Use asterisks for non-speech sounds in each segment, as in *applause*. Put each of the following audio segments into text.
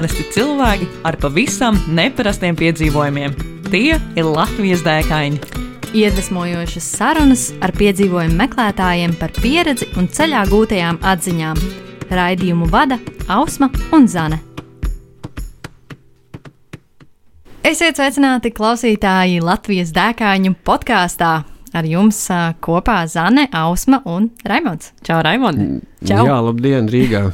Parasti cilvēki ar pavisam neparastiem piedzīvojumiem. Tie ir Latvijas dēkaini. Iedvesmojošas sarunas ar piedzīvojumu meklētājiem par pieredzi un ceļā gūtajām atziņām. Raidījumu vada Ausma un Zane. Esiet sveicināti klausītāji Latvijas dēkāņu podkāstā. Ar jums kopā Zane, Ausma un Raimons. Čau, Raimond! Čau! Jā, labdien, Rīgā!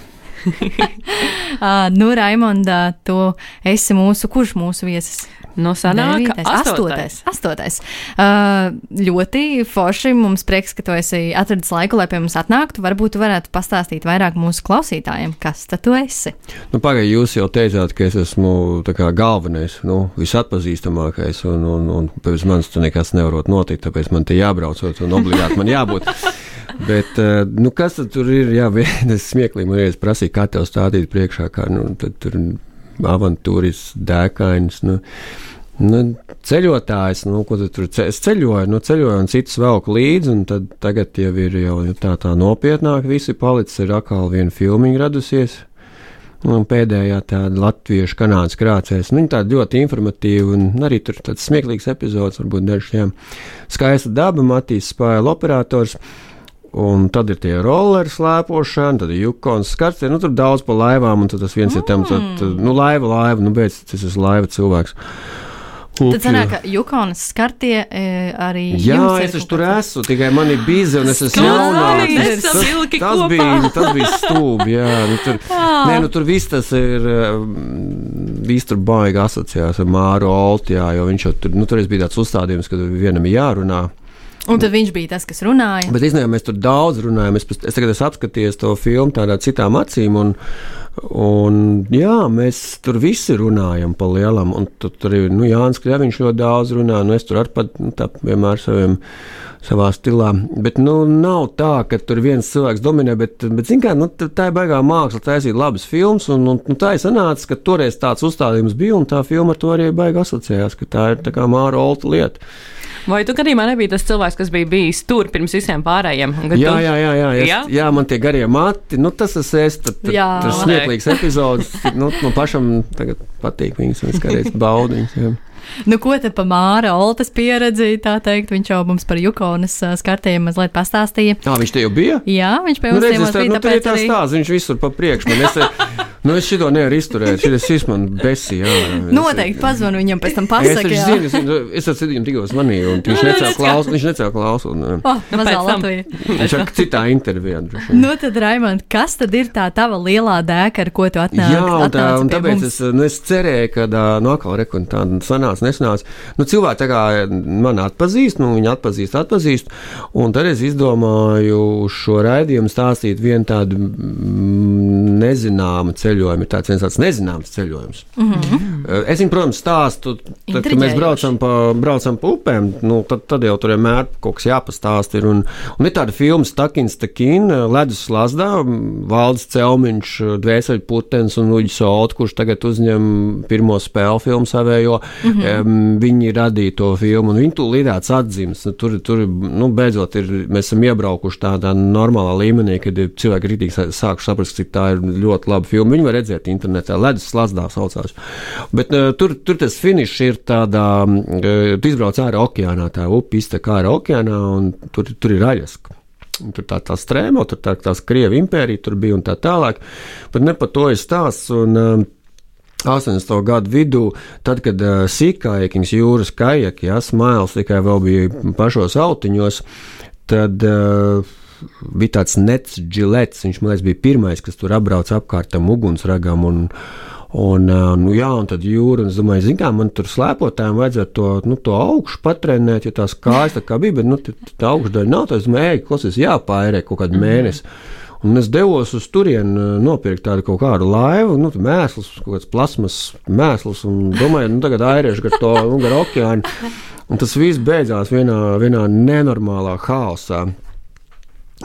Uh, *laughs* nu, Raimonda, tu esi mūsu, kurš mūsu viesis? No sanāk, astotais. astotais. Uh, ļoti forši mums prieks, ka tu esi atradis laiku, lai pie mums atnāktu. Varbūt tu varētu pastāstīt vairāk mūsu klausītājiem, kas tad tu esi. Nu, Pagaidiet, jūs jau teicāt, ka es esmu kā, galvenais, nu, visatpazīstamākais, un, un, un pēc manis tur nekas nevarot notikt, tāpēc man te jābraucot un obligāti man jābūt. *laughs* Bet, nu, kas tur ir? Jā, vienas *laughs* smieklīgi man ir prasīja, kā tev stādīt priekšā, kā nu, tur avantūris, dēkains. Nu, Nu, ceļotājs, nu, ko tu tur ce es ceļoju, nu, ceļoju un citus velku līdzi, un tad tagad jau ir jau tā, tā nopietnāk visi palicis, ir atkal viena filmiņa radusies. Un pēdējā tāda latviešu kanādas krācēs. Nu, viņa tāda ļoti informatīva un arī tur tāds smieklīgs epizods, varbūt dažiem. Skaista daba, Matīs Spāļa operators. Un tad ir tie rolleri slēpošana, tad ir jukons skats, nu tur daudz pa laivām, un tas viens mm. ir tam, tad, tad, nu laiva, laiva, nu beidz, tas ir laiva cilvēks. Tad sanāk, ka Jukonas skartie e, arī. Jā, es taču tur esmu, tikai man ir bīze un es esmu jaunāks. Tas, tas, bija, tas bija stūbi, jā. Nu, tur, *laughs* nē, nu tur viss tas ir, viss tur baigi asociējās ar Māru Olti, jā, jo viņš jau tur, nu tur bija tāds uzstādījums, ka vienam ir jārunā. Un tad viņš bija tas, kas runāja. Bet īstenībā mēs tur daudz runājam. Es, es tagad esmu apskatījies to filmu tādā citām acīm. Un, un, jā, mēs tur visi runājam pa lielam. Un tu, tur ir nu, Jānis Kļaviņš ļoti daudz runā. Nu, es tur arī pat nu, tā, vienmēr saviem, savā stilā. Bet nu, nav tā, ka tur viens cilvēks dominē. Bet, bet kā, nu, tā ir baigā māksla, taisīt labas filmas. Un, un, nu, tā ir sanācis, ka toreiz tāds uzstādījums bija. Un tā filma ar to arī baigā asociējās, ka tā ir tā kā Māra Olta lieta. Vai tu gadījumā nebija tas cilvēks, kas bija bijis tur pirms visiem pārējiem? Jā, jā, jā, jā, es, jā? jā, man tie garie mati, nu tas es esmu, tas smieklīgs epizods, nu, man pašam tagad patīk viņas, un es kādreiz *laughs* baudu viņas. *laughs* Nu, ko te pa Māra Oltas pieredzi, tā teikt, viņš jau mums par Jukonas skartiem mazliet pastāstīja. Jā, viņš te jau bija? Jā, viņš pie mums nu, redz, bija, nu, tā arī... stāsts, viņš visur pa priekšu. Man, es, Nu, es šito nevaru izturēt. Šis man besī. Noteikti pazvanu viņam pēc tam pasakot. Es, zinu, es, es ar viņam tikko zvanīju, un viņš necēla klausu. Viņš necēla klausu. Un, oh, mazā Latvijā. Viņš ir citā intervijā. Nu, tad, Raimond, kas tad ir tā tava lielā dēka, ar ko tu atnāc? Jā, un, tā, un tāpēc mums? es, nu, es cerēju, ka no atkal rekord tāda sanāca, nesanāca. Nu, cilvēki tā kā man atpazīst, nu, viņi atpazīst, atpazīst. Un tad es izdomāju šo raidījumu stāstīt vienu tādu mm, nezināmu ceļu ceļojumi ir tāds viens tāds nezināms ceļojums. Mm -hmm. Es viņam, protams, stāstu, tad, kad mēs braucam pa, braucam pa upēm, nu, tad, tad jau tur vienmēr kaut kas jāpastāst. Ir, un, un ir tāda filma Stakins Takin, Ledus Lasdā, Valdis Celmiņš, Dvēseli Putens un Uģis Olt, kurš tagad uzņem pirmo spēļu filmu savējo. Mm -hmm. Um, viņi radīja to filmu, un viņi tūlīt tāds atzīmes. Tur, tur nu, beidzot, ir, mēs esam iebraukuši tādā normālā līmenī, kad cilvēki rītīgi sākuši saprast, cik tā ir ļoti laba filma. Viņi var redzēt internetā, ledus slazdā saucās. Bet uh, tur, tur tas finišs ir tādā, uh, tu izbrauc ārā okeānā, tā upe iztek ārā okeānā, un tur, tur ir aļaska. Tur tā, tā strēmo, tur tā, tās Krievijas impērija tur bija un tā tālāk. Bet ne par to ir stāsts. Un, uh, 80. gadu vidū, tad, kad uh, sīkājiekiņš jūras kajaki, ja, smailes tikai vēl bija pašos autiņos, tad uh, bija tāds nets džilets. Viņš man liekas, bija pirmais, kas tur apbrauc apkārt tam ugunsragam. Un, Un, nu, jā, un tad jūra, un es domāju, zin, kā man tur slēpotājiem vajadzētu to, nu, to augšu patrenēt, jo tās kājas tā kā bija, bet, nu, tā augšdaļa nav, tas mēģi, klausies, jāpāērē kaut kādu mēnesi. Un es devos uz turieni nopirkt tādu kaut kādu laivu, nu, mēsls, kaut kāds plasmas mēsls, un domāju, nu, tagad airēšu gar to, nu, gar okeānu. Un tas viss beidzās vienā, vienā nenormālā haosā.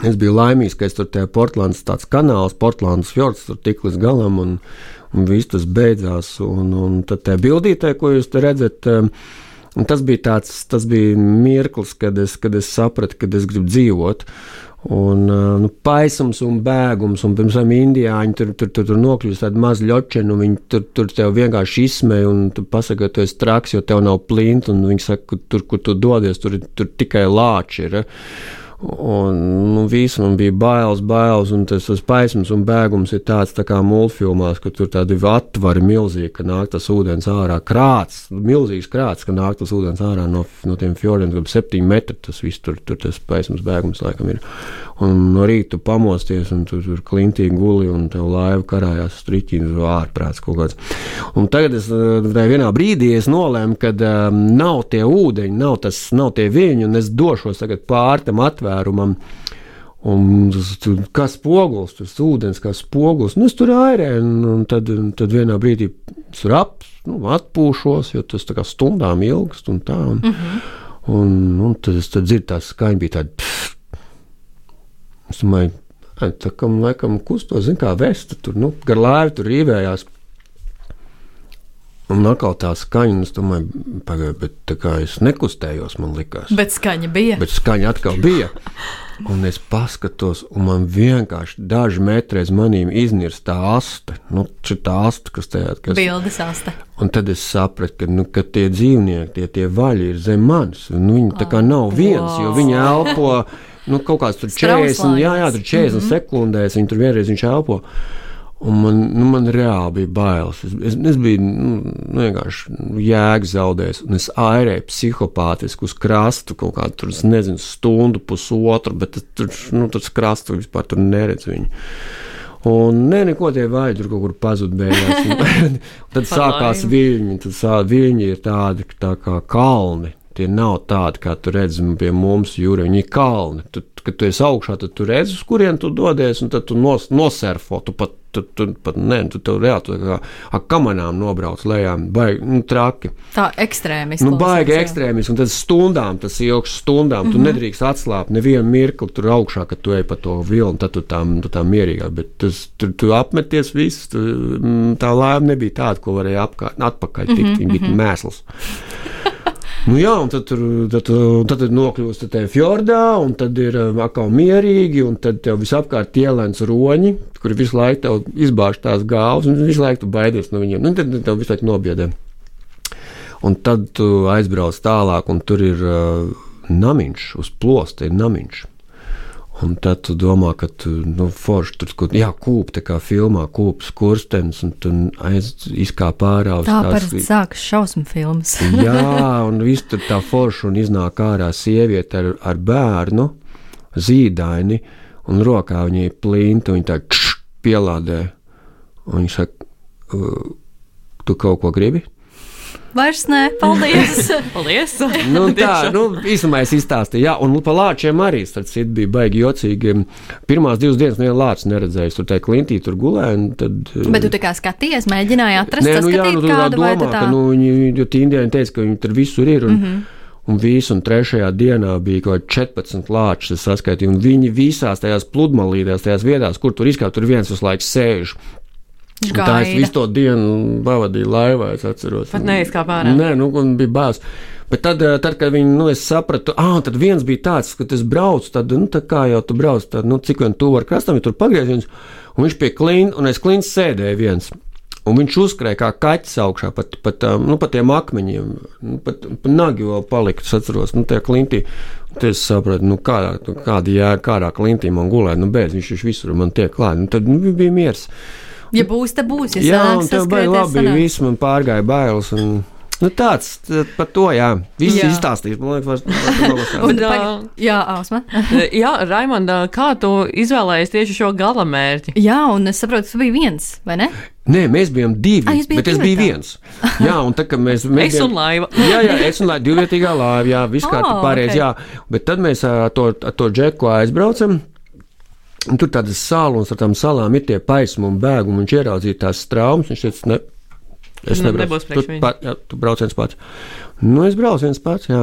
Es biju laimīgs, ka es tur tajā Portlandas tāds kanāls, Portlandas fjords, tur tik līdz galam, un, un viss tas beidzās. Un, un tad tajā bildītē, ko jūs te redzat, um, tas bija tāds, tas bija mirklis, kad es, kad es sapratu, ka es gribu dzīvot. Un, nu, paisums un bēgums, un pirms tam indiāņi tur, tur, tur, tur nokļūst tādi mazi ļočeni, un viņi tur, tur tev vienkārši izsmēja, un tu pasaki, ka tu esi traks, jo tev nav plinta, un viņi saka, ka tur, kur tu dodies, tur, tur tikai lāči ir. Un nu, viss man bija bailes, bailes, un tas, paisums un bēgums ir tāds tā kā multfilmās, ka tur tādi atvari milzīgi, ka nāk tas ūdens ārā. Krāts, milzīgs krāts, ka nāk tas ūdens ārā no, no tiem fjordiem, kad septiņi metri tas viss tur, tur tas paisums bēgums laikam ir. Un no rīta pamosties, un tu tur klintīgi guli, un tev laiva karājās striķiņas ārprāts kaut kāds. Un tagad es tajā vienā brīdī es nolēmu, ka um, nav tie ūdeņi, nav, tas, nav tie viļņi, un es došos tagad pār tam atvērumam. Un tas kā spogulis, tas ūdens kā spogulis. Nu, es tur airēju, un, un tad, tad vienā brīdī tur ap, nu, atpūšos, jo tas tā kā stundām ilgst un tā. Un, mm -hmm. un, un tad es tad dzirdu tās skaņas, bija tāda. Pff, Es domāju, tā kā laikam kustos, zin kā vesta tur, nu, gar lēvi tur rīvējās. Un atkal tā skaņa, es domāju, pagaidiet, bet tā kā es nekustējos, man likās. Bet skaņa bija. Bet skaņa atkal bija. Un es paskatos, un man vienkārši daži metri aiz manīm iznirst tā aste. Nu, tā aste, kas tajā ir. Bildes aste. Un tad es sapratu, ka, nu, ka tie dzīvnieki, tie, tie vaļi ir zem manis. Nu, viņi tā kā nav viens, jo viņi elpo nu, kaut kāds tur 40, jā, jā, tur 40 mm -hmm. sekundēs, viņi tur vienreiz viņš elpo. Un man, nu, man reāli bija bailes. Es, es, biju nu, nu vienkārši jēga zaudējis, un es airēju psihopātiski uz krastu kaut kādu, tur, nezinu, stundu, pusotru, bet tur, nu, tur krastu vispār tur neredzu viņu. Un nē, neko tie vāji tur kaut kur pazuda *laughs* tad sākās viļņi, tad sā, viļņi ir tādi tā kā kalni. Tie nav tādi, kā tu redzi pie mums, jūra. Viņi ir kalni. Tu, kad tu esi augšā, tad tu redzi, uz kurien tu dodies, un tad tu nos, nosurfo. Tu pat, tu, tu pat ne, tu tev reāli tu kā ar kamanām nobrauc lejā. Baigi, nu, traki. Tā ekstrēmiski. Nu, baigi ekstrēmiski, un tad stundām tas ilgs stundām. Mm -hmm. Tu mhm. nedrīkst atslābt nevienu mirkli tur augšā, kad tu ej pa to vilnu, tad tu tam, tu tam mierīgāk. Bet tas, tur tu apmeties viss, tu, mm, tā lēma nebija tāda, ko varēja apkārt, atpakaļ tikt. Mm -hmm. Viņa bija mhm. mēsls. *laughs* Nu, jā, un tad tur tad, tad, tad nokļūst tajā fjordā, un tad ir um, atkal mierīgi, un tad tev visapkārt ielēns roņi, kuri visu laiku izbāž tās galvas, un visu laiku baidies no viņiem. Nu, tad tev visu laiku nobiedē. Un tad tu aizbrauc tālāk, un tur ir uh, namiņš, uz plosta ir namiņš. Un tad tu domā, ka tu nu, forši tur kaut kādā kūpā, kā filmā, kūpes kurstenis, un tu aiz, izkāp ārā uz tā parasti tās... sākas šausmu filmas. jā, *laughs* un viss tur tā forši, un iznāk ārā sieviete ar, ar bērnu, zīdaini, un rokā viņai plīnta, un viņa tā kšš, pielādē. Un viņa saka, tu kaut ko gribi? Vairs nē, paldies. *laughs* paldies. nu, tā, nu, īsumā es izstāstīju, jā, un par lāčiem arī, starp citu, bija baigi jocīgi. Pirmās divas dienas nevienu lāču neredzēju, tur tā klintī tur gulēja. Tad, Bet tu tā kā skaties, mēģināji atrast, nē, nu, jā, nu, kādu domā, tā? ka, nu, viņi, jo tie indiāņi teica, ka viņi tur visur ir. Un, mm -hmm. Un visu, un trešajā dienā bija kaut kādi 14 lāči, es saskaitīju, un viņi visās tajās pludmalīdēs, tajās vietās, kur tur izkāpa, tur viens uz laiku sēž. Tā es visu to dienu pavadīju laivā, es atceros. Pat neizkāpā ārā. Nē, nu, bija bāz. Bet tad, eh, tad, kad viņi, nu, es sapratu, ah, tad viens bija tāds, ka es braucu, tad, nu, tā kā jau tu brauc, tad, nu, cik vien tuvu ar krastam, ja tur pagrieziens, un viņš pie klīna, un es klīns sēdēju viens. Un viņš uzkrāja kā kaķis augšā, pat, pat, nu, pat tiem akmeņiem, nu, pat, pat nagi vēl palika. Es atceros, nu, tajā klintī. Tad es sapratu, nu, kādā, nu, kāda jēga, kādā klintī man gulēt. Nu, beidz, viņš, viņš visur man tiek klāt. Nu, tad nu, bija miers. Ja būs, tad būs. Ja jā, un tev bija labi. Viss man pārgāja bailes. Un... Nu, tāds par to, jā. Viss jā. izstāstījis. Man liekas, tas ir. *laughs* Jā, Ausma. *laughs* jā, Raimonda, kā tu izvēlējies tieši šo gala mērķi? Jā, un es saprotu, tu biji viens, vai ne? Nē, mēs bijām divi. A, bet es biju viens. Jā, un tā kā mēs. mēs es bijām, un laiva. *laughs* jā, jā, es un laiva, divvietīgā laiva, jā, viss kā oh, pārējais, okay. jā. Bet tad mēs ar to, ar to džeku aizbraucam. Un tur tādas salas, un ar tām salām ir tie paismi un bēgumi. Viņš ieraudzīja tās traumas. Viņš teica, ne, es nu, nebraucu. Tu, pat, jā, tu brauc viens pats. Nu, es braucu viens pats. Jā.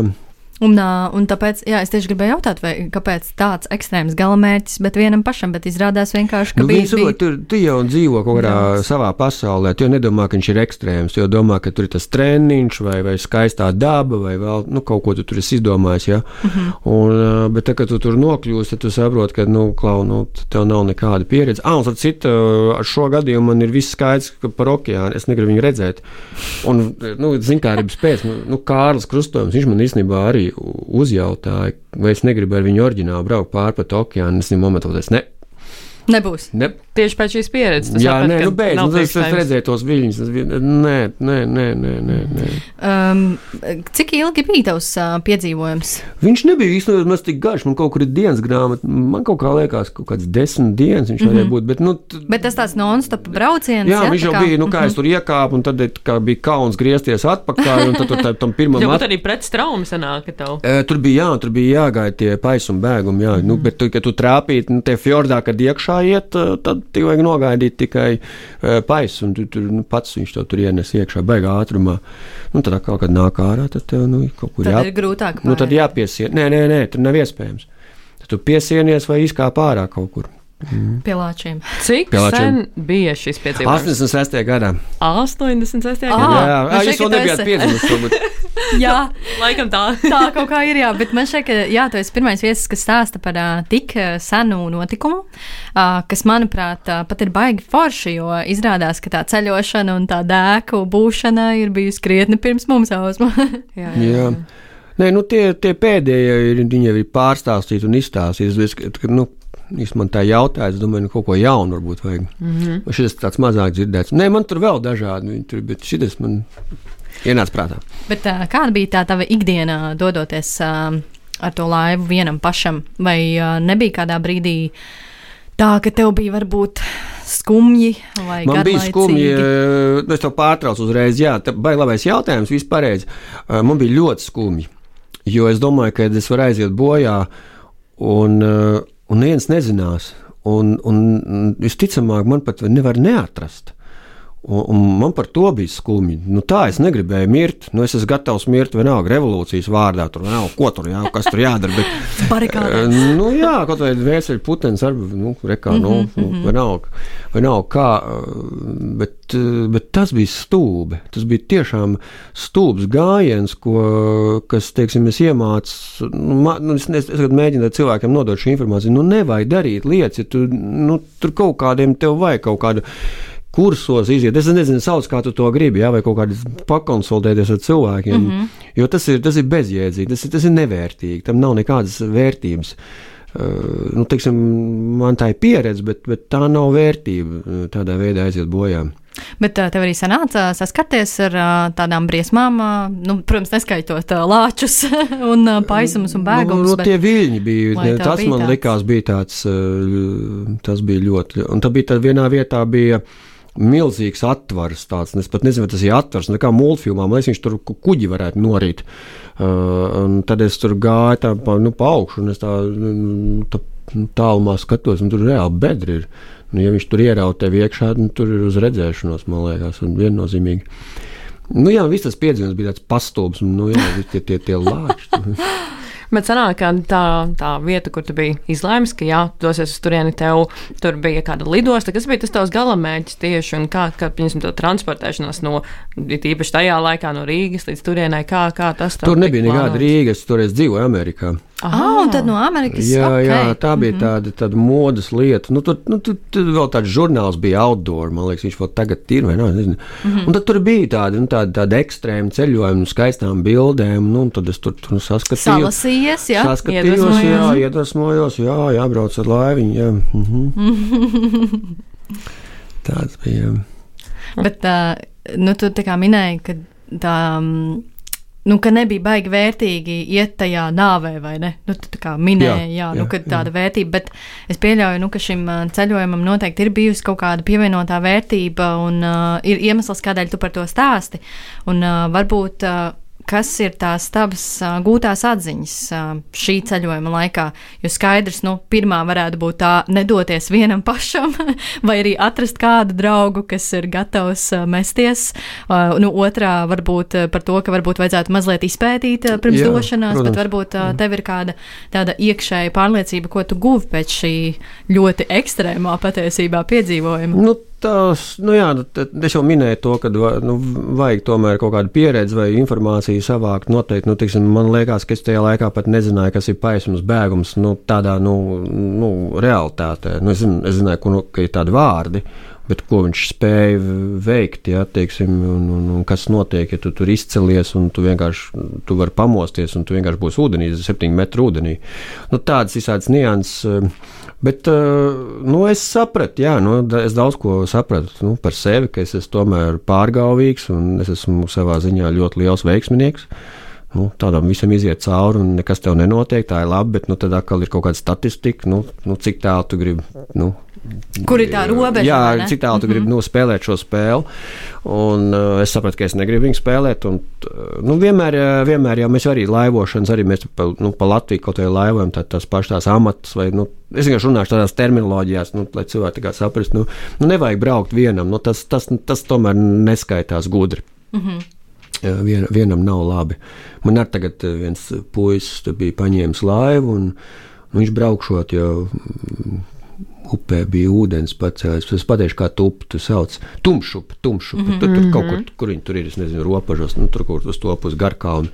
Un, uh, un tāpēc, jā, es tieši gribēju jautāt, vai, kāpēc tāds ekstrēms galamērķis, bet vienam pašam, bet izrādās vienkārši, ka Nu, bija, saprot, bija tur, tu jau dzīvo kaut kādā savā pasaulē. Tu jau nedomā, ka viņš ir ekstrēms. Jau domā, ka tur ir tas treniņš vai, vai skaistā daba vai vēl, nu, kaut ko tu tur esi izdomājis. Ja? Mhm. Mm -hmm. un, bet, tā, kad tu tur nokļūsi, tad tu saproti, ka nu, klau, nu, tev nav nekāda pieredze. Ah, un ar citu, ar šo gadījumu man ir viss skaidrs ka par okeānu. Es negribu viņu redzēt. Un, nu, zinkārības pēc, nu, nu, Kārlis Krustojums, viņš man īstenībā arī uzjautāja, vai es negribu ar viņu oriģināli braukt pāri pat okeānu. Es viņam momentā teicu, ne, nebūs. ne, Tieši pēc šīs pieredzes. Jā, saprati, nē, nu, beidz, nu, es, es iespējams. redzēju tos viļņus. tas Nē, nē, nē, nē, nē, nē. Um, cik ilgi bija tavs uh, piedzīvojums? Viņš nebija īstenībā maz tik garš. Man kaut kur ir dienas grāmata. Man kaut kā liekas, ka kaut kāds desmit dienas viņš varēja būt. Bet, nu, t- Bet tas tāds non-stop brauciens. Jā, ja, viņš tā jau kā- bija, nu, kā es tur iekāpu, un tad kā bija kauns griezties atpakaļ, un tad tur tā- tam pirmam *laughs* Jā, at- bet arī pret straumu sanāk, ka tev. E, Tur bija, jā, tur bija jāgaida tie paisuma bēgumi. Jā. Nu, bet, tu, kad tu trāpīji nu, tie fjordā, kad iekšā iet, tad tev vajag nogaidīt tikai e, paisu, un tu tur nu, pats viņš to tur ienes iekšā, baigā ātrumā. Nu, tad atkal, kad nāk ārā, tad tev nu, kaut kur Tad jā. ir grūtāk. Nu, tad pāriet. jāpiesien. Nē, nē, nē, tur nav iespējams. Tad tu piesienies vai izkāp ārā kaut kur. Pie lāčiem. Cik Pie sen bija šis piedzīvojums? 86. gadā. 86. Ah, gadā. jā, man *laughs* jā, šķiet, jūs vēl nebijāt piedzimis. Jā, Laikam tā. tā kaut kā ir. Jā, bet man šķiet, ka jā, tu esi pirmais viesis, kas stāsta par uh, tik senu notikumu, uh, kas, manuprāt, uh, pat ir baigi forši, jo izrādās, ka tā ceļošana un tā dēku būšana ir bijusi krietni pirms mums ausma. *laughs* jā, Jā. Nē, nu tie, tie pēdējie ir, viņi jau ir pārstāstīti un izstāstīti. Nu, Jūs man tā jautājat, es domāju, nu, kaut ko jaunu varbūt vajag. Mm -hmm. Šis tāds mazāk dzirdēts. Nē, man tur vēl dažādi, tur, bet šis man ienāca prātā. bet uh, kāda bija tā tava ikdiena, dodoties uh, ar to laivu vienam pašam? Vai uh, nebija kādā brīdī tā, ka tev bija varbūt skumji vai Man bija skumji, nu, es to pārtraucu uzreiz. Jā, tā bija labais jautājums. Eh, Man bija ļoti skumji, jo es domāju, ka es varu aiziet bojā, un, eh, un neviens nezinās. Un, un visticamāk, man pat nevar neatrast. Un, un man par to bija skumji. Nu, tā es negribēju mirt. Nu, es esmu gatavs mirt vienalga revolūcijas vārdā. Tur vienalga, ko tur jā, kas tur jādara. Bet, *laughs* Barikādēs. Eh, nu, jā, kaut vai vēseli putekļi, arī nu, rekā, nu, nu, vienalga, vienalga kā. eh, Bet, eh, bet tas bija stulbi. Tas bija tiešām stulbs gājiens, ko, kas, teiksim, es iemācīju. Nu, ma- nu, es, es, es mēģinu cilvēkiem nodot šo informāciju. Nu, nevajag darīt lietas, ja tu, nu, tur kaut kādiem tev vajag kaut kādu kursos iziet. Es nezinu, sauc, kā tu to gribi, jā, vai kaut kādā pakonsultēties ar cilvēkiem. Mm -hmm. Jo tas ir, tas ir bezjēdzīgi, tas ir, tas ir nevērtīgi, tam nav nekādas vērtības. Uh, nu, teiksim, man tā ir pieredze, bet, bet tā nav vērtība uh, tādā veidā aiziet bojā. Bet uh, tev arī sanāca saskarties ar uh, tādām briesmām, uh, nu, protams, neskaitot uh, lāčus *laughs* un uh, paisumus un bēgumus. Nu, nu, tie viļņi bija. Tev Tas bija man tāds? likās, bija tāds, uh, tas bija ļoti. Un tā bija tā vienā vietā. Bija, Milzīgs atvars, tāds, es pat nezinu, vai tas ir atvars, kā mūlfilmā. Man liekas, viņš tur ku- kuģi varētu norīt. Uh, tad es tur gāju tā, pa, nu, pa augšu, un es tā, nu, tā nu, tālumā skatos, un tur reāli bedri ir. Nu, ja viņš tur ierauj tevi iekšā, tad tur ir uz redzēšanos, man liekas, un viennozīmīgi. Nu, jā, viss tas piedzīvojums bija tāds pastulbs, un nu, jā, tie, tie, tie lāči. *laughs* Bet sanāk, ka tā, tā vieta, kur tu biji izlēmis, ka jā, tu dosies uz turieni, tev tur bija kāda lidosta, kas bija tas tavs galamērķis tieši, un kā, kā pieņemsim, to transportēšanos no, īpaši tajā laikā no Rīgas līdz turienei, kā, kā tas tev Tur nebija nekāda plānots? Rīga, es dzīvoju Amerikā. Ah, un tad no Amerikas. Jā, okay. jā tā bija tāda, tāda modes lieta. Nu, tur, nu, tur, tur vēl tāds žurnāls bija outdoor, man liekas, viņš vēl tagad ir, vai? Nezinu. Mm -hmm. Un tad tur bija tāda, nu, tāda, tāda ekstrēma ceļojuma, skaistām bildēm, nu, un tad es tur, tur saskatīju. Salasījies, jā. Saskatījos, Iedvesmojos. jā, iedvesmojos, jā, jābrauc ar laiviņu. Jā. Mhm. *laughs* Tāds bija. Bet, uh, nu, tu tā kā minēji, ka tā. Um, Nu, ka nebija baigi vērtīgi iet tajā nāvē, vai ne? Nu, tā kā minēji, jā, jā, nu, jā, ka tāda vērtība, bet es pieļauju, nu, ka šim ceļojumam noteikti ir bijusi kaut kāda pievienotā vērtība un uh, ir iemesls, kādēļ tu par to stāsti. Un uh, varbūt uh, kas ir tās tavas gūtās atziņas šī ceļojuma laikā? Jo skaidrs, nu, pirmā varētu būt tā, nedoties vienam pašam, *laughs* vai arī atrast kādu draugu, kas ir gatavs mesties. Nu, otrā varbūt par to, ka varbūt vajadzētu mazliet izpētīt pirms Jā, došanās, protams. bet varbūt tev ir kāda tāda iekšēja pārliecība, ko tu guvi pēc šī ļoti ekstrēmā patiesībā piedzīvojuma. Nu, Tas, nu jā, nu, es jau minēju to, ka nu, vajag tomēr kaut kādu pieredzi vai informāciju savākt. Noteikti, nu, tiksim, man liekas, ka es tajā laikā pat nezināju, kas ir paisums, bēgums, nu, tādā nu, nu, realitātē. Nu, es, zinu, es zināju, ka, nu, ka ir tādi vārdi, bet ko viņš spēja veikt, ja, teiksim, un, un, un kas notiek, ja tu tur izcelies un tu vienkārši tu vari pamosties un tu vienkārši būsi ūdenī, septiņu metru ūdenī. Nu, tādas visādas nianses. Bet nu, es sapratu, jā, nu, es daudz ko sapratu nu, par sevi, ka es esmu tomēr pārgāvīgs un es esmu savā ziņā ļoti liels veiksminieks. Nu, tādam visam iziet cauri, un nekas tev nenotiek. Tā ir labi, bet nu, tad atkal ir kaut kāda statistika, nu, nu, cik tālu tu gribi nu, Kur ir tā robeža? Jā, cik tālu tu mm -hmm. gribi nu, spēlēt šo spēli. Un, uh, es sapratu, ka es negribu viņu spēlēt. Un, uh, nu, vienmēr, uh, vienmēr jau mēs arī laivošanas, arī mēs pa, nu, pa Latviju kaut kādā laivojam tā, tās pašas tās amatus. Vai, nu, es vienkārši runāšu tādās terminoloģijās, nu, lai cilvēki saprastu. Nu, nu, nevajag braukt vienam. Nu, tas, tas, tas, tas tomēr neskaitās gudri. Mm -hmm. Vien, vienam nav labi. Man arī tagad viens puisis bija paņēmis laivu, un nu, viņš braukšot jau upē bija ūdens pacēlis. Es pateikšu, kā tu upi sauc. Tumšup, tumšup. Mm -hmm. tur, tur kaut kur, kur viņi tur ir, es nezinu, robežos, nu, tur kur uz to pusi garkā. Un,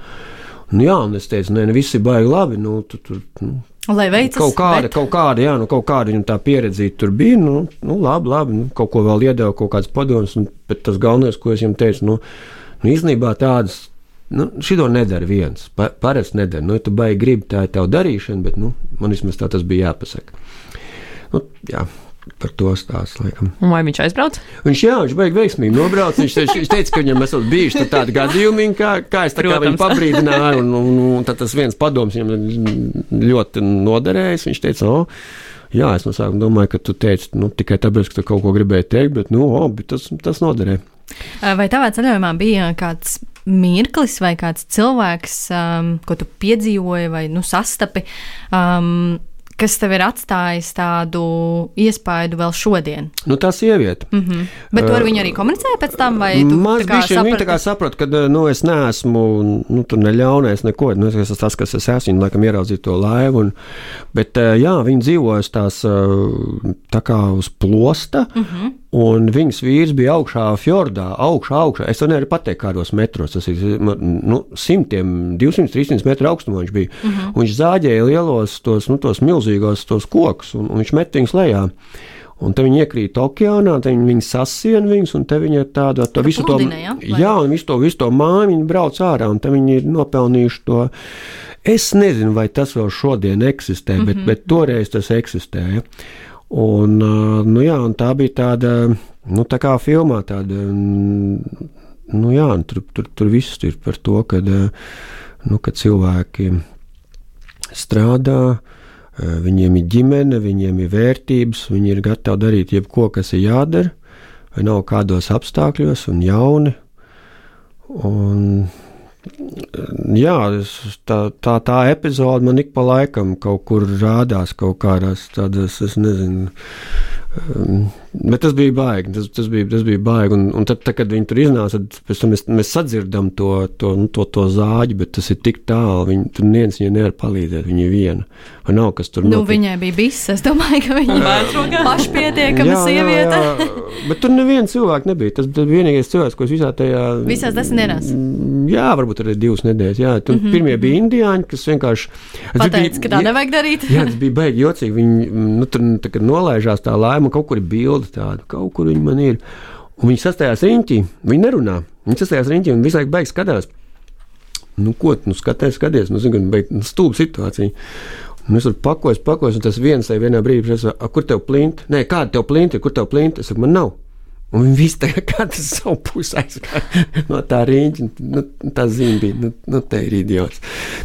un jā, un es teicu, nē, ne, visi baigi labi. Nu, tu, tu, nu, Lai veicas, kaut kāda, bet... kaut kāda, jā, nu, kaut kāda viņam tā pieredzīta tur bija. Nu, nu, labi, labi, nu, kaut ko vēl iedeva, kaut kāds padoms. Bet tas galvenais, ko es viņam teicu, nu, nu īstenībā tādas. Nu, Šito nedara viens. Pa, parasti nedara. Nu, ja tu baigi gribi, tā ir tava darīšana, bet nu, man vismaz tā tas bija jāpasaka. Nu, jā, par to stāstu. Un vai viņš aizbrauca? Viņš, jā, viņš beigas veiksmīgi nobrauc. Viņš, teica, *laughs* viņš teica, ka viņam esat bijuši tādi gadījumi, kā, kā es tā kā viņu pabrīdināju. Un, un, un tad tas viens padoms viņam ļoti noderējis. Viņš teica, o, jā, es no sākuma domāju, ka tu teici nu, tikai tāpēc, ka tu kaut ko gribēji teikt, bet, nu, o, bet tas, tas noderēja. Vai tavā ceļojumā bija kāds mirklis vai kāds cilvēks, um, ko tu piedzīvoji vai nu, sastapi? Um, kas tev ir atstājis tādu iespaidu vēl šodien? Nu, tā sieviete. Mm -hmm. Bet tu ar viņu arī komunicēji pēc tam, vai tu bija viņa tā kā saprata, ka nu, es neesmu nu, tur neļaunais neko. Nu, es esmu tas, kas es esmu. Viņa laikam ieraudzīja to laivu. Un, bet jā, viņa dzīvojas tās tā kā uz plosta. Mm -hmm. Un viņas vīrs bija augšā fjordā, augšā, augšā. Es nevaru pateikt, kādos metros tas ir. Nu, simtiem, 200, 300 metru augstumā viņš bija. Uh mhm. -huh. Viņš zāģēja lielos, tos, nu, tos milzīgos tos kokus, un, un viņš met viņus lejā. Un te viņi iekrīt okeānā, tad viņi, viņi sasien viņus, un te viņi ir tāda to visu to, ja? jā, un visu to, visu to māju viņi brauc ārā, un te viņi ir nopelnījuši to. Es nezinu, vai tas vēl šodien eksistē, bet, mm -hmm. bet toreiz tas eksistēja. Un, nu jā, un tā bija tāda, nu, tā kā filmā, tāda, nu jā, tur, tur, tur viss ir par to, ka, nu, ka cilvēki strādā, viņiem ir ģimene, viņiem ir vērtības, viņi ir gatavi darīt jebko, kas ir jādara, vai nav kādos apstākļos un jauni. Un, jā, tā, tā, tā epizode man ik pa laikam kaut kur rādās kaut kādās tādās, es nezinu, Bet tas bija baigi. Tas, tas, bija, tas bija baigi. Un, un tad, tad, kad viņi tur iznāca, tad mēs, mēs sadzirdam to, to, nu, to, to zāģi, bet tas ir tik tālu. Viņi, tur neviens viņai nevar palīdzēt. Viņa ir viena. Vai nav kas tur nu, notiek? Viņai bija bises. Es domāju, ka viņa ir *laughs* pašpietiekama sieviete. Jā, jā, *laughs* bet tur neviens cilvēks nebija. Tas bija vienīgais cilvēks, ko es visā tajā. Visās desmit dienās. Mm, jā, varbūt arī divas nedēļas. Jā, tur mm -hmm. pirmie bija indiāņi, kas vienkārši. Pateic, bija, ka tā nevajag darīt. jā, tas bija baigi jocīgi. Viņi nu, tur nu, nolaižās tā laima, kaut kur ir bilde tāda, kaut kur viņa man ir. Un viņi sastājās riņķī, viņi nerunā. Viņi sastājās riņķī un visu laiku beigas skatās. Nu, ko tu nu, skaties, skaties, nu, zinu, beig, nu, stulba situācija. Un es tur pakojos, pakojos, un tas viens vai vienā brīdī prasa, kur tev plinti? Nē, kāda tev plinti, kur tev plinti? Es saku, man nav. Un viņi visi tā *laughs* katrs savu pusi aizgāja *laughs* no tā rīņķa. Nu, tā zīme bija, nu, nu te ir idiots.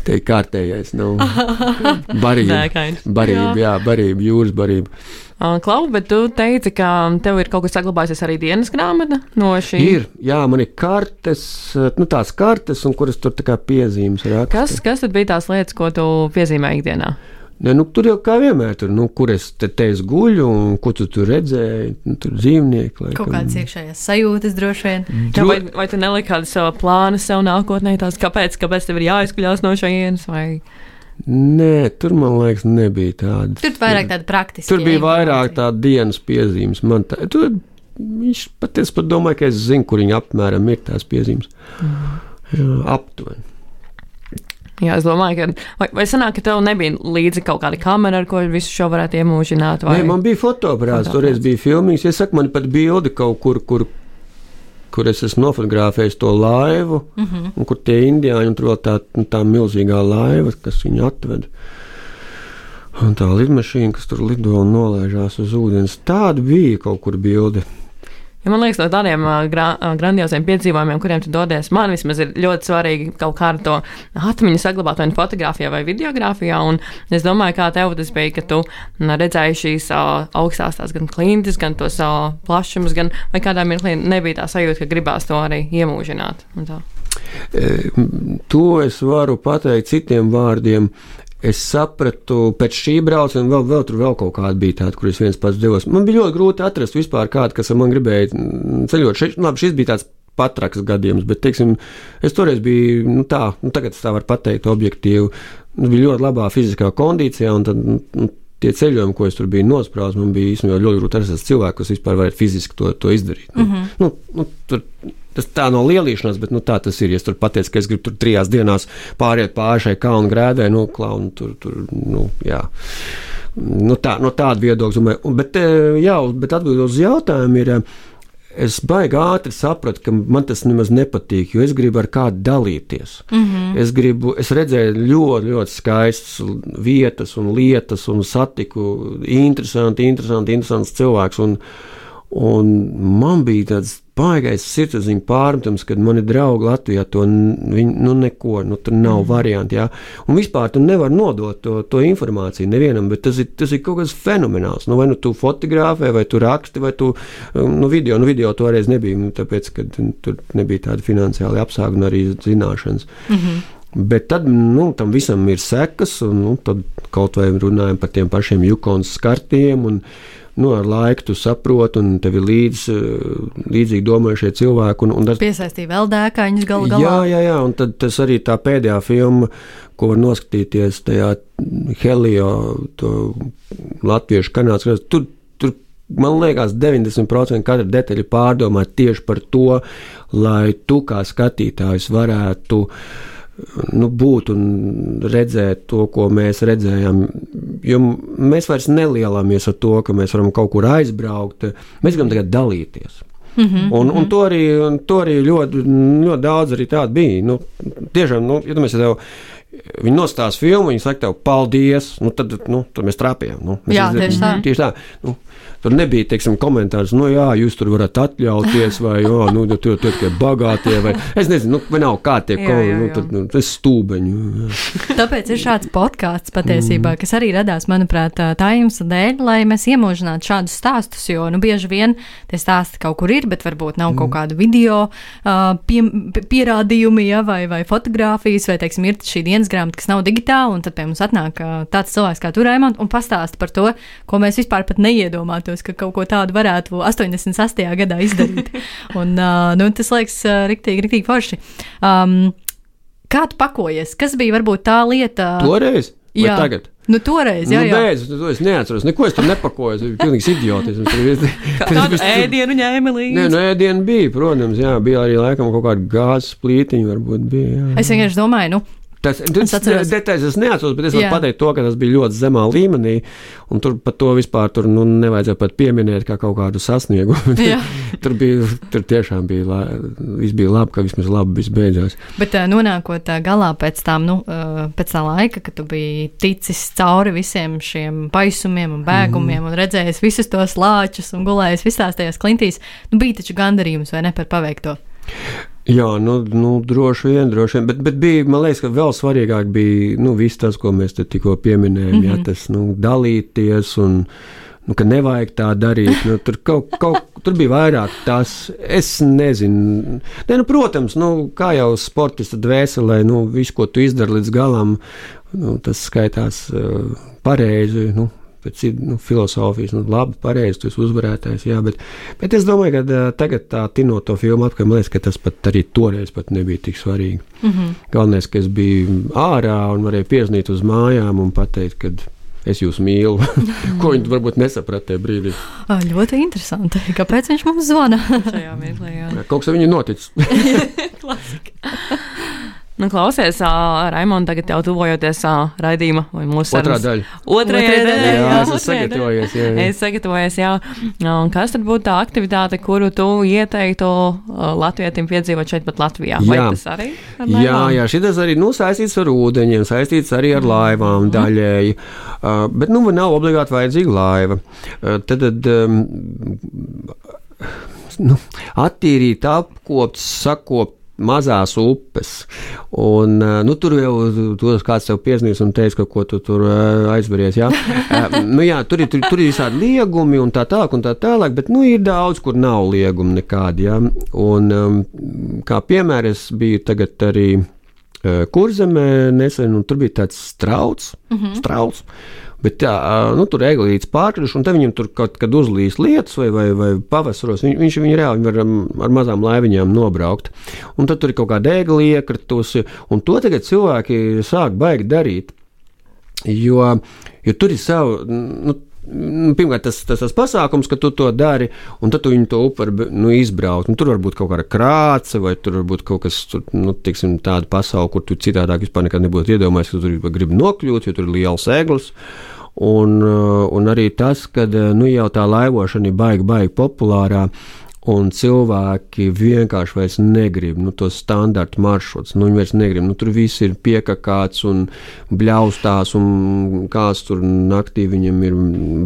Te ir kārtējais, nu, *laughs* barība. Barība, jā, barība, jūras barība. Uh, Klau, bet tu teici, ka tev ir kaut kas saglabājies arī dienas grāmata no šī. Ir, jā, man ir kartes, nu tās kartes, un kuras tur tā kā piezīmes raksta. Kas, kas tad bija tās lietas, ko tu piezīmēji ikdienā? Ne, nu, tur jau kā vienmēr, tur, nu, kur es te teicu guļu, un ko tu tur redzēji, nu, tur dzīvnieki. Laikam. Kaut kādas iekšējās sajūtas droši vien. Jā, vai, vai tu neliki kādu savu plānu sev nākotnē, tās, kāpēc, kāpēc tev ir jāizkuļās no šejienes? Vai... Nē, tur man liekas, nebija tāda. Tur vairāk tāda praktiska. Tur bija vairāk tādu dienas piezīmes. Man tā, tur, viņš pat, es pat domāju, ka es zinu, kur viņi apmēram ir tās piezīmes. Mm. Jā, aptuveni. Jā, es domāju, ka. Vai, vai sanāk, ka tev nebija līdzi kaut kāda kamera, ar ko visu šo varētu iemūžināt? Vai... Nē, man bija fotoaparāts, toreiz bija filmīgs. Es saku, man pat bildi kaut kur, kur, kur es esmu nofotografējis to laivu, mm -hmm. un kur tie indiāņi, un tur vēl tā, nu, tā milzīgā laiva, kas viņu atved. Un tā lidmašīna, kas tur lido un nolaižās uz ūdens, tāda bija kaut kur bilde. Ja man liekas, no tādiem gra grandioziem piedzīvojumiem, kuriem tu dodies, man vismaz ir ļoti svarīgi kaut kādu to atmiņu saglabāt vai nu fotografijā vai videogrāfijā. Un es domāju, kā tev tas bija, ka tu redzēji šīs uh, augstās tās gan klintis, gan tos uh, plašumus, gan vai kādā mirklī nebija tā sajūta, ka gribās to arī iemūžināt. To es varu pateikt citiem vārdiem. Es sapratu, pēc šī brauciena vēl, vēl tur vēl kaut kāda bija tāda, kur es viens pats devos. Man bija ļoti grūti atrast vispār kādu, kas man gribēja mm, ceļot. Šis, labi, šis bija tāds patraks gadījums, bet, teiksim, es toreiz biju, nu tā, nu tagad es tā varu pateikt objektīvi, nu, bija ļoti labā fiziskā kondīcijā, un tad, nu, tie ceļojumi, ko es tur biju nosprāstis, man bija īstenībā ļoti grūti atrast cilvēku, kas vispār varētu fiziski to, to izdarīt. Mm -hmm. nu, nu, tur, Tas tā nav lielīšanās, bet nu, tā tas ir. Ja es tur pateicu, ka es gribu tur trijās dienās pāriet pāri šai kalnu grēdai, nu, klaunu tur, tur, nu, jā. Nu, tā, no tāda viedokļa. Bet, eh, jā, bet atbildot uz jautājumu ir. Es baigi ātri sapratu, ka man tas nemaz nepatīk, jo es gribu ar kādu dalīties. Mm -hmm. es, gribu, es redzēju ļoti, ļoti skaistas vietas un lietas, un satiku interesanti, interesanti, interesants cilvēks. Un, un man bija tāds baigais sirdsapziņas pārmetums, kad mani draugi Latvijā to viņi, nu, neko, nu, tur nav variantu. Jā. Un vispār tu nevari nodot to, to informāciju nevienam, bet tas ir, tas ir kaut kas fenomenāls. Nu, vai nu tu fotografē, vai tu raksti, vai tu nu, video, nu, video toreiz nebija, nu, tāpēc, ka tur nebija tāda finansiāla apstākļa un arī zināšanas. Mm -hmm. Bet tad nu, tam visam ir sekas, un nu, tad kaut vai runājam par tiem pašiem Jukonas skartiem. Un, nu, ar laiku tu saproti, un tev ir līdz, līdzīgi domājušie cilvēki. Un, un tas piesaistīja vēl dēkaņus galu galā. Jā, jā, jā, un tad tas arī tā pēdējā filma, ko var noskatīties tajā Helio, to latviešu kanāls. Tur, tur, man liekas, 90% katra detaļa pārdomāta tieši par to, lai tu kā skatītājs varētu nu, būt un redzēt to, ko mēs redzējām. Jo mēs vairs nelielāmies ar to, ka mēs varam kaut kur aizbraukt. Mēs gribam tagad dalīties. Mm -hmm, un, un, to arī, un to arī ļoti, ļoti daudz arī tādu bija. Nu, tiešām, nu, ja mēs tev, viņi nostās filmu, viņi saka, tev paldies, nu, tad, nu, tad mēs trāpījām. Nu, mēs Jā, tieši tā. Tieši tā. Nu, Tur nebija teiksim, komentārs, nu, jā, jūs tur varat atļauties, vai jā, nu, tur ir tikai bagātie, vai es nezinu, nu, vai nav kā tie komentāri, nu, tad nu, tas stūbeņi. Jā. Tāpēc ir šāds podkāsts patiesībā, kas arī radās, manuprāt, tā jums dēļ, lai mēs iemūžinātu šādus stāstus, jo, nu, bieži vien tie stāsti kaut kur ir, bet varbūt nav kaut kādu video uh, pie, pierādījumi, ja, vai, vai fotografijas, vai, teiksim, ir šī dienas grāmata, kas nav digitāla, un tad pie mums atnāk tāds cilvēks kā Turēmons un pastāsta par to, ko mēs vispār pat neiedomātos, ka kaut ko tādu varētu 88. gadā izdarīt. *laughs* un, uh, nu, tas liekas uh, riktīgi, riktīgi forši. Um, kā tu pakojies? Kas bija varbūt tā lieta? Toreiz? Vai Jā. tagad? Nu, toreiz, jā, nu, jā. Beidz, to es neatceros. Neko es tur nepakoju. Tas bija pilnīgs idiotisms. *laughs* Tur *laughs* tur Kādu viss- ēdienu ņēma līdzi? Nē, no ēdienu bija, protams, jā, bija arī laikam kaut kāda gāzes plītiņa, varbūt bija. Jā. Es vienkārši domāju, nu, Tas tas atceros- detaļas es neatceros, bet es varu pateikt to, ka tas bija ļoti zemā līmenī, un tur par to vispār tur, nu, nevajadzēja pat pieminēt kā kaut kādu sasniegumu. *laughs* Tur, bija, tur tiešām bija, la, viss bija labi, ka vismaz labi viss beidzās. Bet uh, nonākot uh, galā pēc tām nu, uh, pēc tā laika, kad tu biji ticis cauri visiem šiem paisumiem un bēgumiem mm. un redzējis visus tos lāčus un gulējis visās tajās klintīs, nu bija taču gandarījums vai ne par paveikto? Jā, nu, nu, droši vien, droši vien. Bet, bet bija, man liekas, ka vēl svarīgāk bija nu, viss tas, ko mēs tikko pieminējām. Mm -hmm. jā, mhm. tas nu, dalīties un nu, ka nevajag tā darīt. Nu, tur, kaut, kaut, tur bija vairāk tas, es nezinu. Ne, nu, protams, nu, kā jau sportista dvēselē, nu, viss, ko tu izdari līdz galam, nu, tas skaitās uh, pareizi. Nu, pēc nu, filozofijas, nu, labi, pareizi, tu esi uzvarētājs. Jā, bet, bet es domāju, ka uh, tagad tā tinot to filmu atpakaļ, man liekas, ka tas pat arī toreiz pat nebija tik svarīgi. Mm -hmm. Galvenais, ka es biju ārā un varēju pieznīt uz mājām un pateikt, ka es jūs mīlu, *laughs* ko viņi varbūt nesaprata tajā brīdī. Ļoti interesanti. Kāpēc viņš mums zvana? Šajā mirklī, jā. Kaut kas ar viņu noticis. *laughs* *laughs* Klasika. Nu, klausies, uh, Raimond, tagad jau tuvojoties raidījuma vai mūsu otrā daļa. Otrajā daļā, jā, jā, es sagatavojos. Jā, jā. Es sagatavojos, jā. Un kas tad būtu tā aktivitāte, kuru tu ieteiktu latvietim piedzīvot šeit pat Latvijā? Vai jā. tas arī? Jā, jā, šis arī nu, saistīts ar ūdeņiem, saistīts arī ar laivām mm. daļēji. Uh, bet nu, nav obligāti vajadzīga laiva. Uh, tad, tad um, nu, attīrīt, apkopt, sakopt mazās upes. Un, eh, nu, tur jau tur kāds tev piezīmēs un teica, ka ko tu tur eh, aizveries. Jā? *laughs* Eh, nu, jā, tur, ir, tur, tur ir visādi liegumi un tā tālāk, un tā tālāk, bet nu, ir daudz, kur nav liegumi nekādi. Jā? Un, um, kā piemēram, es biju tagad arī Kurzemē nesen, un tur bija tāds strauts. Mm -hmm. strauts Bet tā, nu, tur ir eglīts pārkrišs, un te viņam tur kaut kad uzlīs lietas, vai, vai, vai pavasaros. Viņš, viņš viņu reāli var ar mazām laiviņām nobraukt. Un tad tur ir kaut kāda egla iekritusi, un to tagad cilvēki sāk baigi darīt. Jo, jo tur ir savi. Nu, Nu, pirmkārt, tas, tas, tas pasākums, ka tu to dari, un tad tu viņu to var nu, izbraukt. Nu, tur var būt kaut kāda krāsa, vai tur var būt kaut kas nu, tiksim, tāda pasaule, kur tu citādāk vispār nekad nebūtu iedomājies, ka tur gribi nokļūt, jo tur ir liels eglis. Un, un arī tas, ka nu, jau tā laivošana ir baigi, baigi populārā. Un cilvēki vienkārši vairs negrib nu, tos standarta maršrutus. Nu, viņi vairs negrib. Nu, tur viss ir piekakāts un bļaustās, un kāds tur naktī viņam ir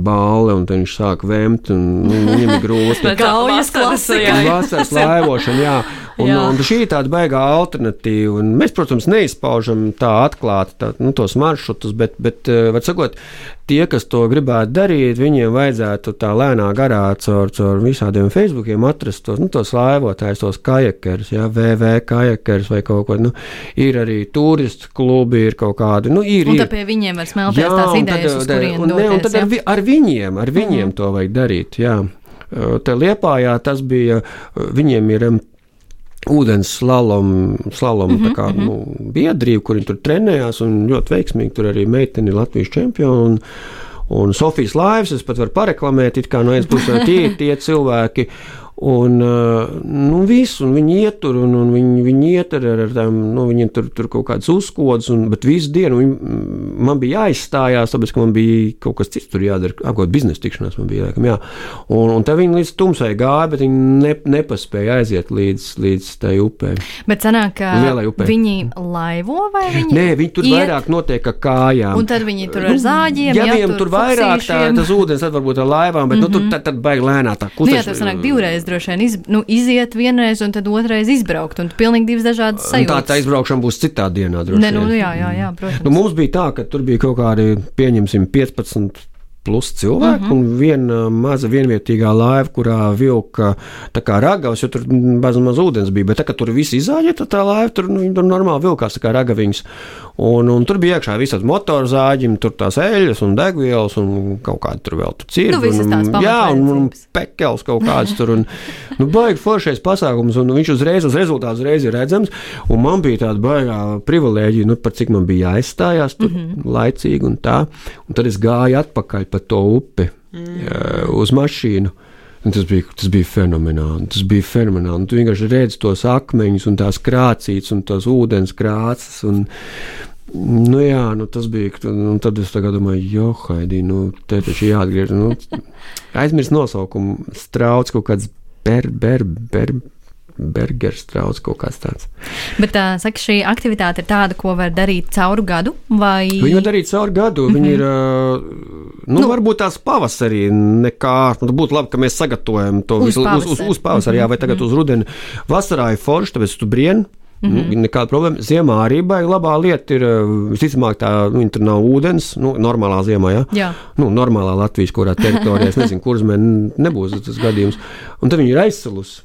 bāle, un viņš sāk vēmt, un nu, viņam ir grūti. *laughs* Kā gaujas klasika. Vasaras laivošana, jā. Un, jā. un šī ir tāda baigā alternatīva. Un mēs, protams, neizpaužam tā atklāti tā, nu, tos maršrutus, bet, bet eh, var sakot, tie, kas to gribētu darīt, viņiem vajadzētu tā lēnā garā caur, caur visādiem Facebookiem atrast tos, nu, tos laivotājus, tos kajakerus, ja, VV kajakerus vai kaut ko. Nu, ir arī turistu klubi, ir kaut kādi. Nu, ir, un tad pie viņiem var smelties jā, tās idejas, tad, uz kurien un, doties. Ne, un tad ar, vi, ar viņiem, ar viņiem mm. to vajag darīt, jā. Te Liepājā tas bija, viņiem ir ūdens slalom, slalom mm -hmm, kā, mm -hmm. nu, biedrība, kur viņi tur trenējās, un ļoti veiksmīgi tur arī meiteni Latvijas čempioni. Un, un Sofijas laivas es pat varu pareklamēt, it kā no vienas puses tie, tie cilvēki. Un, nu, visu, un viņi ietur, un, un viņi, viņi ietur ar, ar tām, nu, viņiem tur, tur kaut kādas uzkodas, un, bet visu dienu viņi, man bija jāizstājās, tāpēc, ka man bija kaut kas cits tur jādara, apgūt biznesa tikšanās man bija, laikam, jā. Un, un tā viņi līdz tumsai gāja, bet viņi ne, nepaspēja aiziet līdz, līdz tai upē. Bet sanāk, ka viņi laivo vai viņi? Nē, viņi tur iet? vairāk notiek kā kājām. Un tad viņi tur ar nu, zāģiem, ja viņiem tur, tur vairāk tā, tas ūdens, tad varbūt ar laivām, bet, mm -hmm. nu, tur tad, tad baigi lēnā tā kustēšana. Nu, jā, tas sanāk divreiz varēs droši vien iz, nu, iziet vienreiz, un tad otrreiz izbraukt. Un pilnīgi divas dažādas sajūtas. Tā, tā izbraukšana būs citā dienā. Ne, nu, jā, jā, jā, protams. Nu, mums bija tā, ka tur bija kaut kādi, pieņemsim, 15 plus cilvēku, uh -huh. un viena maza vienvietīgā laiva, kurā vilka kā ragavas, jo tur maz, maz ūdens bija. Bet tā, tur viss izāģēta, tad tā laiva tur, nu, tur normāli vilkās kā ragaviņas. Un, un tur bija iekšā visādi motorzāģi, tur tās eļļas un degvielas un kaut kāda tur vēl tur cirvi. Nu, jā, un, un pekels kaut kāds tur. Un, nu, baigi foršais pasākums, un viņš uzreiz uz rezultātu uzreiz ir redzams. Un man bija tāda baigā privilēģija, nu, par cik man bija jāizstājās tur mhm. -huh. laicīgi un tā. Un tad es gāju atpakaļ pa to upi mm. uz mašīnu. Tas bija, tas bija fenomenāli. Tas bija fenomenāli. Tu vienkārši redzi tos akmeņus, un tās krācītes, un tās ūdens krāsas. Un, nu, jā, nu, tas bija. Un tad es domāju, jo, Haidī, nu, te taču jāatgriež. Nu, *laughs* aizmirst nosaukumu. Strauts kaut kāds ber, ber, ber. Bergers trauc kaut kāds tāds. Bet, uh, saka, šī aktivitāte ir tāda, ko var darīt cauru gadu, vai? Viņi var darīt cauru gadu. Mm -hmm. Viņi ir, uh, nu, nu, varbūt tās pavasarī nekā, nu, būtu labi, ka mēs sagatavojam to Uz visu uz, uz, pavasari. uz pavasarī, jā, vai tagad uz rudeni. Vasarā ir forši, tāpēc tu brien. Mm -hmm. Nekāda problēma. Ziemā arī baigi labā lieta ir, visticamāk, tā, nu, tur nav ūdens, nu, normālā ziemā, jā. Jā. Nu, normālā Latvijas, kurā teritorijā, es nezinu, kuras man nebūs tas gadījums. Un tad viņi ir aizsalusi.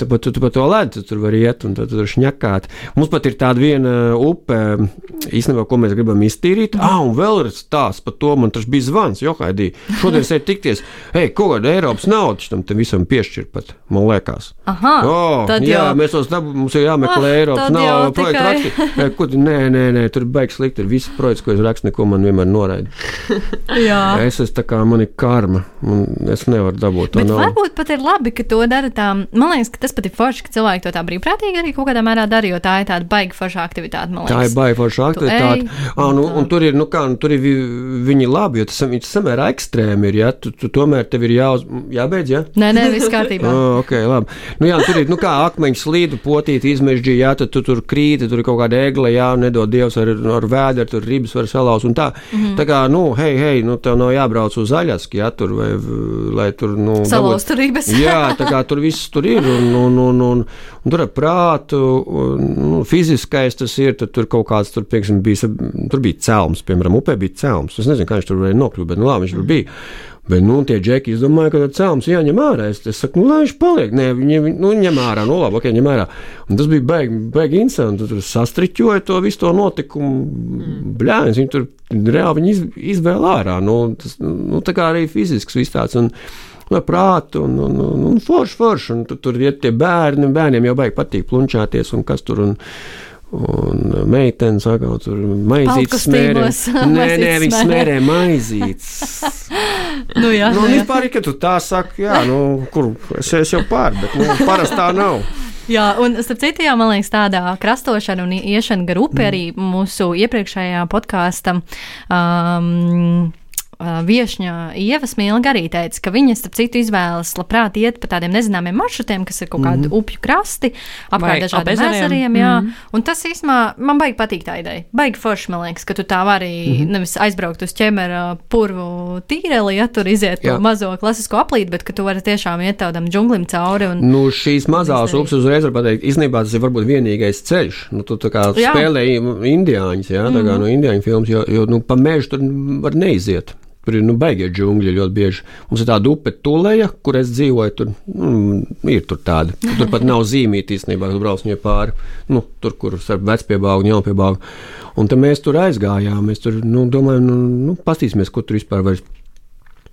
Tāpat tu, tu pa to ledus tur var iet un tur šņakāt. Mums pat ir tāda viena upe, īstenībā, ko mēs gribam iztīrīt. Ah, un vēl ir stāsts par to, man tas bija zvans, jo haidī. Šodien sēž tikties, hei, ko kāda Eiropas nauda tam visam piešķir pat, man liekas. Aha, Oh, tad jā, jau- mēs tos dabūjām, mums ir jāmeklē Ah, Eiropas nauda. Projekts tikai- raksti. Tu, nē, nē, nē, tur beigas slikti. Ir viss projekts, ko es rakstu, neko man vienmēr noraida. *laughs* Jā. Es esmu tā kā man ir karma, un es nevaru dabūt to Bet naudu. varbūt pat ir labi, ka to dara tā. Man liekas, ka tas pat ir forši, ka cilvēki to tā brīvprātīgi arī kaut kādā mērā dara, jo tā ir tāda baiga forša aktivitāte. Tā ir baigta forša aktivitāte. ej, Ah, nu, un tur ir, nu kā, nu, tur ir vi- viņi labi, jo tas viņš samērā ekstrēmi ir. Ja? Tu, tu, tomēr tev ir jāuz, jābeidz. Ja? Nē, nē, viss kārtībā. *laughs* Oh, okay, labi. nu, jā, tur ir nu, kā akmeņu slīdu, potīti, izmežģīti, jā, tad tu tur krīti, tur ir kaut kāda egle, jā, nedod dievs ar, ar vēdru, tur ribas var salauzt un tā. Mm -hmm. Tā kā, nu, hei, hei, nu, tev nav jābrauc uz zaļasku, jā, tur, vai, lai tur, nu, dabūt- Salauzturības. Jā, tā kā tur viss tur ir, un, un, un, un, un tur ar prātu, un, nu, fiziskais tas ir, tad tur kaut kāds, tur, piemēram, bija, tur bija celms, piemēram, upē bija celms. Es nezinu, kā viņš tur varēja nokļūt, bet, nu, labi, viņš tur bija. Bet, nu, tie džeki izdomāja, ka tas cēlums jāņem ārā. Es, es saku, nu, lai viņš paliek. Nē, viņi, nu, ņem ārā, nu, labi, ok, ņem ārā. Un tas bija baigi, baigi interesanti. Tur sastriķoja to visu to notikumu. Mm. Bļāņas, viņi tur reāli viņi iz, izvēlē ārā. Nu, tas, nu, tā kā arī fizisks viss tāds. Un, prātu, un, un, un, un forši, forši. Un tu, tur ir tie bērni, un bērniem jau baigi patīk plunčāties, un kas tur un, un meitenes atkal tur maizītes smērē. *laughs* Nē, nē, viņi smērē. maizītes. *laughs* Nu, jā, Nu, nu, jā. vispār, ka tu tā saki, jā, nu, kur es, es jau pār, bet nu, parasti tā nav. *laughs* jā, un starp citu, jā, man liekas, tāda krastošana un iešana gar upi arī mūsu iepriekšējā podkāsta. Um, uh, Viešņa Ieva Smilga arī teica, ka viņa, starp citu, izvēlas labprāt iet pa tādiem nezināmiem maršrutiem, kas ir kaut kādi mm -hmm. upju krasti, apkārt dažādiem ezeriem. Jā, mm. -hmm. un tas īstenībā man baigi patīk tā ideja. Baigi forši, man liekas, ka tu tā vari mm -hmm. nevis aizbraukt uz ķemera purvu tīreli, ja tur iziet to Jā. mazo klasisko aplīti, bet ka tu vari tiešām iet tādam džunglim cauri. Un, Nu, šīs mazās upes uzreiz var pateikt, īstenībā tas ir varbūt vienīgais ceļš. Nu, tu tā kā Jā. spēlēji indiāņus, jā, tā kā no indiāņu filmas, jo, jo nu, pa mežu tur var neiziet. Tur ir nu, beigie džungļi ļoti bieži. Mums ir tāda upe, Tuleja, kur es dzīvoju. Tur mm, ir tur tāda. Tur pat nav zīmīta īstenībā, kad brauc viņai pāri. Nu, tur, kur starp vecpiebāgu un jaunpiebāgu. Un tad mēs tur aizgājām. Mēs tur nu, domājam, nu, nu, pastīsimies, ko tur vispār var.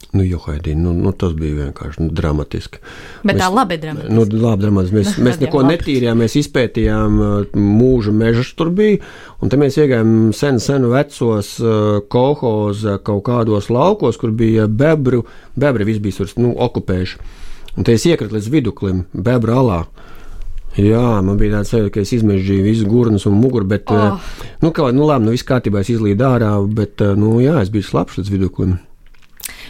Nu, jo, Haidī, nu, nu, tas bija vienkārši nu, dramatiski. bet Mēs- tā labi dramatiski. Nu, labi, dramatiski. Mēs, *laughs* mēs neko labi. netīrījām, mēs izpētījām uh, mūža mežus tur bija, un te mēs iegājām senu, senu vecos uh, kolhoza kaut kādos laukos, kur bija bebru, bebri viss bija tur, nu, okupējuši. Un te es iekratu līdz viduklim, bebra alā. Jā, man bija tāds sajūta, ka es izmežģīju visu gurnas un muguru, bet, oh. Nu, kā, nu, labi, nu, viss kārtībā, es izlīdu ārā, bet, uh, nu, jā, es biju slapjš līdz viduklim.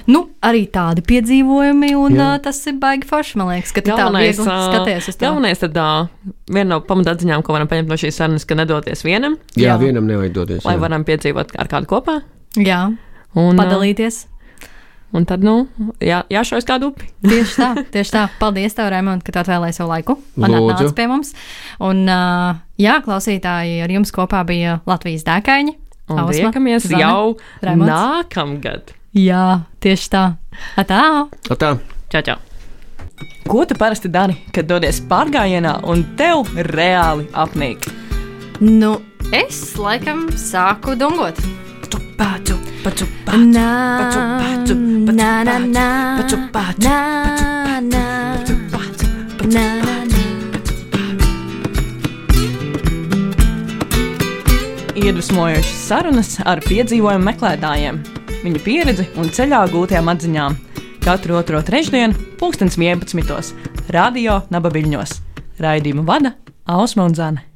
Nu, arī tādi piedzīvojumi, un Jā. uh, tas ir baigi forši. Man liekas, ka tā Galvenais, viegli ā, skaties uz to. galvenais tad, ā, viena no pamatatziņām, ko varam paņemt no šīs sarunas, ka nedoties vienam, Jā, Jā. vienam nevajag doties. lai jā. varam piedzīvot ar kādu kopā. Jā, Un, padalīties. un tad, nu, jā, jāšaujas kādu upi. Tieši tā, tieši tā. Paldies, tev, Raimond, ka tu atvēlēji savu laiku. Man atnāca pie mums. Un, uh, jā, klausītāji, ar jums kopā bija Latvijas dēkaini. Un Ausma, tiekamies Zane, jau Raimonds. nākamgad. Jā, tieši tā. Atā! Tā, tā. Čau, čau! Ko tu parasti dari, kad dodies pārgājienā un tev reāli apnīk? Nu, es laikam sāku dungot. Pacu, pacu, pacu, pacu, pacu, pacu, pacu, nā, nā. Iedvesmojošas sarunas ar piedzīvojumu meklētājiem, viņu pieredzi un ceļā gūtajām atziņām. Katru otro trešdienu, pulkstens 11. Radio Nabaviļņos. Raidījumu vada Ausma un Zane.